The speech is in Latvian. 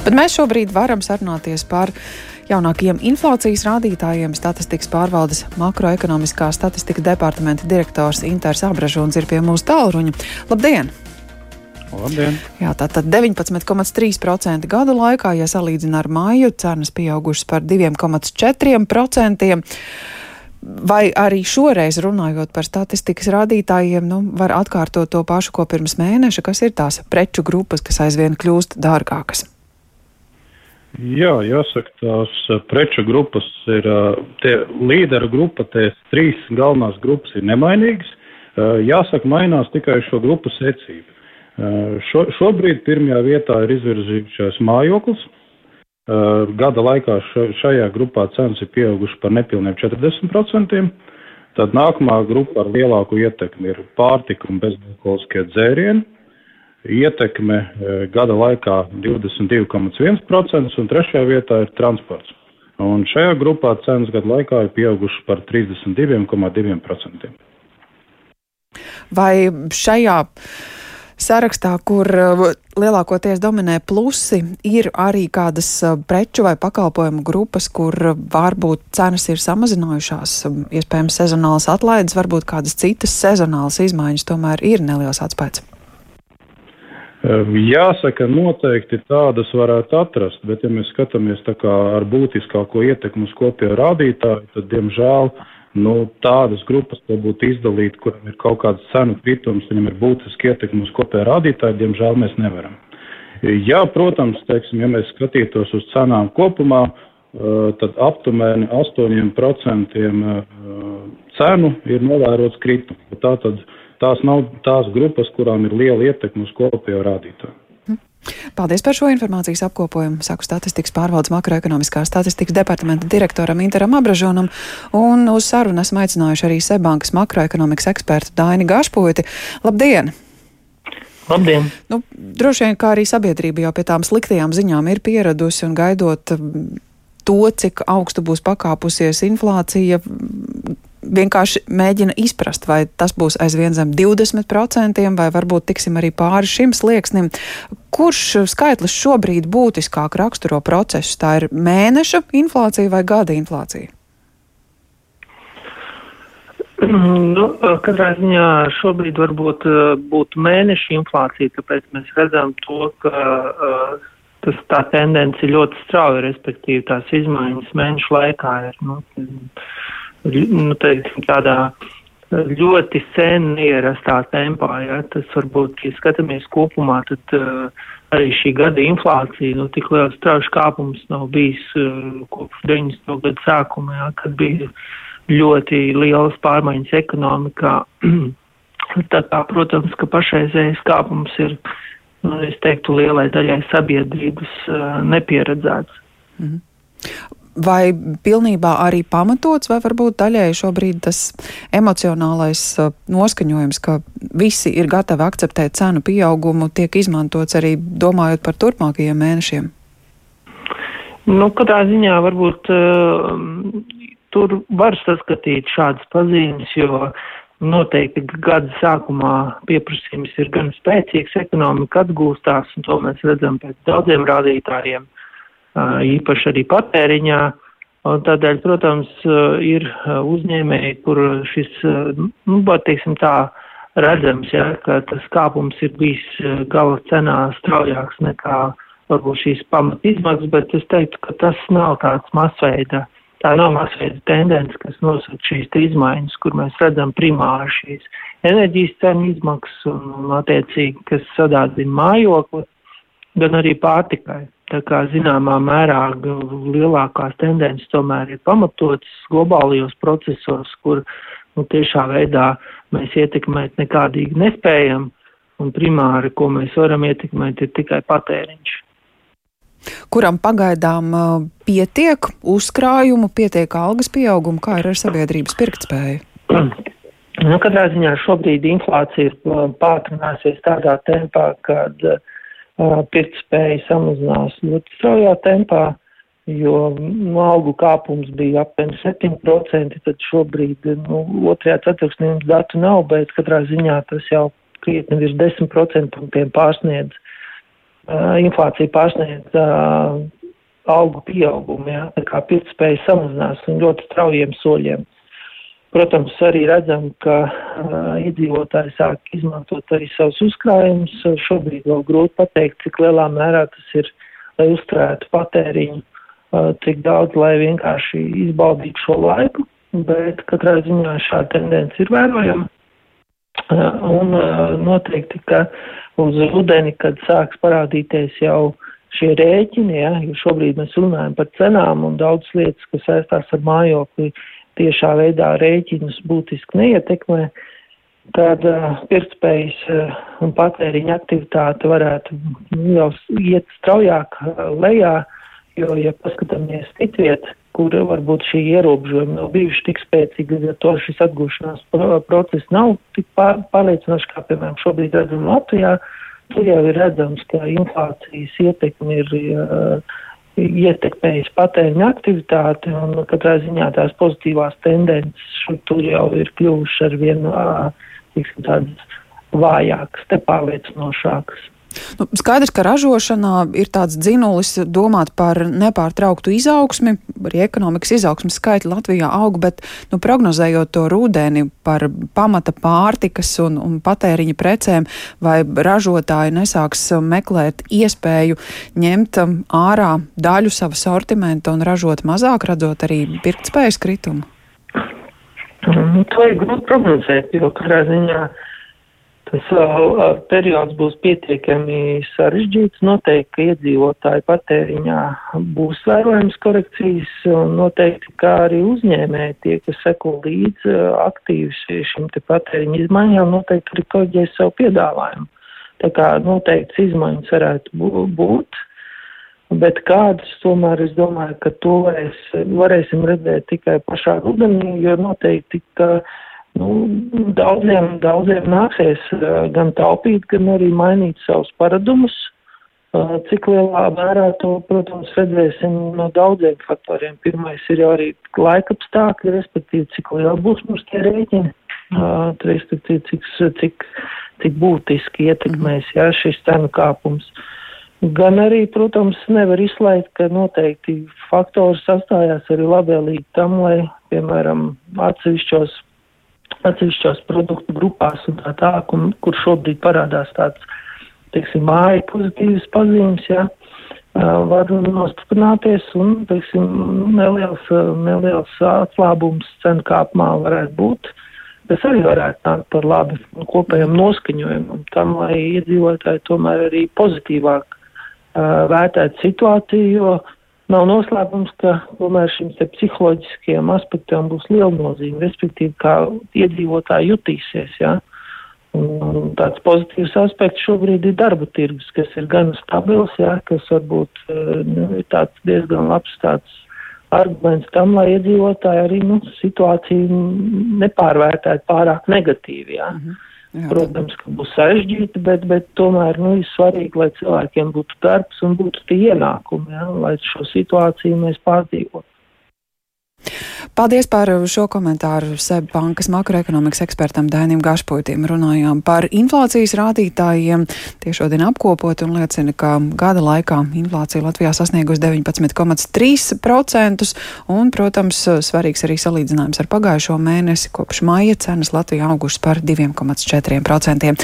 Bet mēs šobrīd varam sarunāties par jaunākajiem inflācijas rādītājiem. Statistikas pārvaldes makroekonomiskā statistika departamenta direktors Inters Abražons ir pie mūsu tālruņa. Labdien! Labdien! Jā, tātad 19,3% gada laikā, ja salīdzina ar māju, cenas pieaugušas par 2,4%. Vai arī šoreiz runājot par statistikas rādītājiem, nu, var atkārtot to pašu, ko pirms mēneša, kas ir tās preču grupas, kas aizvien kļūst dārgākas? Jā, jāsaka, tās preču grupas ir tie līderu grupa, tās trīs galvenās grupas ir nemainīgas. Jāsaka, mainās tikai šo grupu secība. Šo, šobrīd pirmajā vietā ir izvirzījušies mājoklis, gada laikā šajā grupā cenas ir pieaugušas par nepilniem 40%. Tad nākamā grupa ar lielāku ietekmi ir pārtika un bezalkoholiskie dzērieni. Ietekme uh, gada laikā 22,1% un trešajā vietā ir transports. Un šajā grupā cenas gada laikā ir pieaugušas par 32,2%. Vai šajā sarakstā, kur uh, lielākoties dominē plusi, ir arī kādas uh, preču vai pakalpojumu grupas, kur varbūt cenas ir samazinājušās, um, iespējams, sezonālas atlaides, varbūt kādas citas sezonālas izmaiņas, tomēr ir neliels atspējas. Jāsaka, noteikti tādas varētu atrast, bet ja mēs skatāmies tā kā ar būtiskāko ietekmu uz kopējo rādītāju, tad, diemžēl, nu, tādas grupas, ko būtu izdalīt, kuram ir kaut kāds cenu kritums, viņam ir būtiski ietekmi uz kopēju rādītāju, diemžēl mēs nevaram. Jā, protams, teiksim, ja mēs skatītos uz cenām kopumā, tad aptuveni 8% cenu ir novērots kritums. Tātad tās nav tās grupas, kurām ir liela ietekme uz kopējo rādītāju. Paldies par šo informācijas apkopojumu. Saku statistikas pārvaldes makroekonomiskā statistikas departamenta direktoram Interam Abražonam un uz sarunu esmu aicinājuši arī Sebankas makroekonomikas ekspertu Daini Gašpuiti. Labdien! Labdien! Nu, droši vien, kā arī sabiedrība jau pie tām sliktajām ziņām ir pieradusi un gaidot to, cik augstu būs pakāpusies inflācija, vienkārši mēģina izprast, vai tas būs aizvien zem 20%, vai varbūt tiksim arī pāri šim slieksnim. Kurš skaitlis šobrīd būtiskāk raksturo procesu? Tā ir mēneša inflācija vai gada inflācija? Nu, katrā ziņā šobrīd varbūt būtu mēneša inflācija, tāpēc mēs redzam to, ka uh, tas tā tendence ir ļoti strauja, respektīvi tās izmaiņas mēnešu laikā ir. Nu, nu, teiksim, tādā ļoti sen ierastā tempā. Ja? Tas varbūt, ja skatāmies kopumā, tad uh, arī šī gada inflācija, nu, tik liels strauši kāpums nav bijis uh, kopš 90. gada sākuma, ja? kad bija ļoti lielas pārmaiņas ekonomikā. Tā kā, protams, ka pašreizējais kāpums ir, nu, es teiktu, lielai daļai sabiedrības uh, nepieredzēts. Mm -hmm vai pilnībā arī pamatots, vai varbūt daļēji šobrīd tas emocionālais uh, noskaņojums, ka visi ir gatavi akceptēt cenu pieaugumu, tiek izmantots arī domājot par turpmākajiem mēnešiem? Nu, katrā ziņā varbūt uh, tur var saskatīt šādas pazīmes, jo noteikti gada sākumā pieprasījums ir gan spēcīgs, ekonomika atgūstās, un to mēs redzam pēc daudziem rādītājiem. Uh, īpaši arī patēriņā. Un tādēļ, protams, ir uzņēmēji, kur šis, nu, teiksim tā, redzams, ja, ka tas kāpums ir bijis gala cenā straujāks nekā varbūt šīs pamat izmaksas, bet es teiktu, ka tas nav tāds masveida, tā nav masveida tendence, kas nosaka šīs izmaiņas, kur mēs redzam primāri šīs enerģijas cenu izmaksas un, un attiecīgi, kas sadādzina mājokli, gan arī pārtikai. Tā kā zināmā mērā lielākās tendences tomēr ir pamatotas globālajos procesos, kur nu, tiešā veidā mēs ietekmēt nekādīgi nespējam, un primāri, ko mēs varam ietekmēt, ir tikai patēriņš. Kuram pagaidām pietiek uzkrājumu, pietiek algas pieaugumu, kā ir ar sabiedrības pirktspēju? Nu, katrā ziņā šobrīd inflācija ir pātrināsies tādā tempā, kad uh, pirktspēja samazinās ļoti straujā tempā, jo nu, algu kāpums bija apmēram 7%, tad šobrīd nu, otrajā ceturksnī mums datu nav, bet katrā ziņā tas jau krietni virs 10% punktiem pārsniedz inflācija pārsniedz algu pieaugumu, ja, tā kā pirktspēja samazinās un ļoti straujiem soļiem. Protams, arī redzam, ka uh, iedzīvotāji sāk izmantot arī savus uzkrājumus. Šobrīd vēl grūti pateikt, cik lielā mērā tas ir, lai uzturētu patēriņu, uh, cik daudz, lai vienkārši izbaudītu šo laiku, bet katrā ziņā šāda tendence ir vērojama. Uh, un uh, noteikti, ka uz rudeni, kad sāks parādīties jau šie rēķini, ja, jo šobrīd mēs runājam par cenām un daudz lietas, kas saistās ar mājokli, tiešā veidā rēķinus būtiski neietekmē, tad uh, pirktspējas uh, un patēriņa aktivitāte varētu jau iet straujāk uh, lejā, jo, ja paskatāmies citviet, kur varbūt šī ierobežojuma nav bijuši tik spēcīgi, ar to šis atgūšanās process nav tik pār, pārliecinošs, kā, piemēram, šobrīd redzam Latvijā. Tur jau ir redzams, ka inflācijas ietekme ir uh, ietekmējis patēriņa aktivitāti, un katrā ziņā tās pozitīvās tendences tur jau ir kļuvušas ar vien, tādas vājākas, nepārliecinošākas. Nu, skaidrs, ka ražošanā ir tāds dzinulis domāt par nepārtrauktu izaugsmi, arī ekonomikas izaugsmas skaitļi Latvijā aug, bet nu, prognozējot to rudeni par pamata pārtikas un, un patēriņa precēm, vai ražotāji nesāks meklēt iespēju ņemt ārā daļu sava sortimenta un ražot mazāk, redzot arī pirktspējas kritumu? Nu, to ir grūti prognozēt, jo katrā ziņā Tas uh, periods būs pietiekami sarežģīts. Noteikti, ka iedzīvotāju patēriņā būs vērojams korekcijas, un noteikti, kā arī uzņēmēji tie, kas seko līdzi uh, aktīvi šim te patēriņa izmaiņām, noteikti arī koģēs savu piedāvājumu. Tā kā noteikti izmaiņas varētu būt. Bet kādas tomēr es domāju, ka to varēs, varēsim redzēt tikai pašā rudenī, jo noteikti, ka uh, Nu, daudziem, daudziem nāksies gan taupīt, gan arī mainīt savus paradumus. Cik lielā mērā to, protams, redzēsim no daudziem faktoriem. Pirmais ir jau arī laika apstākļi, respektīvi, cik liela būs mums tie rēķini, respektīvi, cik, cik, cik būtiski ietekmēs jā, šis cenu kāpums. Gan arī, protams, nevar izslēgt, ka noteikti faktori sastājās arī labvēlīgi tam, lai, piemēram, atsevišķos atsevišķos produktu grupās un tā tālāk, un kur šobrīd parādās tāds, teiksim, māja pozitīvas pazīmes, jā, var nostiprināties un, teiksim, neliels, neliels atslābums cenu kāpumā varētu būt. Tas arī varētu nākt par labi kopējam noskaņojumam tam, lai iedzīvotāji tomēr arī pozitīvāk uh, vērtētu situāciju, jo Nav noslēpums, ka tomēr šim psiholoģiskajam aspektam būs liela nozīme, respektīvi, kā iedzīvotāji jutīsies. Ja? Un tāds pozitīvs aspekts šobrīd ir darba tirgus, kas ir gan stabils, jā, kas varbūt eh, nu, ir tāds diezgan labs tāds arguments tam, lai iedzīvotāji arī nu, situāciju nepārvērtētu pārāk negatīvi. Jā. Mm -hmm. Jā, Protams, ka būs sarežģīti, bet, bet tomēr nu, ir svarīgi, lai cilvēkiem būtu darbs un būtu tie ienākumi, ja, lai šo situāciju mēs pārdzīvotu. Paldies par šo komentāru SEB bankas makroekonomikas ekspertam Dainim Gašpuitim. Runājām par inflācijas rādītājiem. Tie šodien apkopot un liecina, ka gada laikā inflācija Latvijā sasniegusi 19,3% un, protams, svarīgs arī salīdzinājums ar pagājušo mēnesi. Kopš maija cenas Latvijā augušas par 2,4%.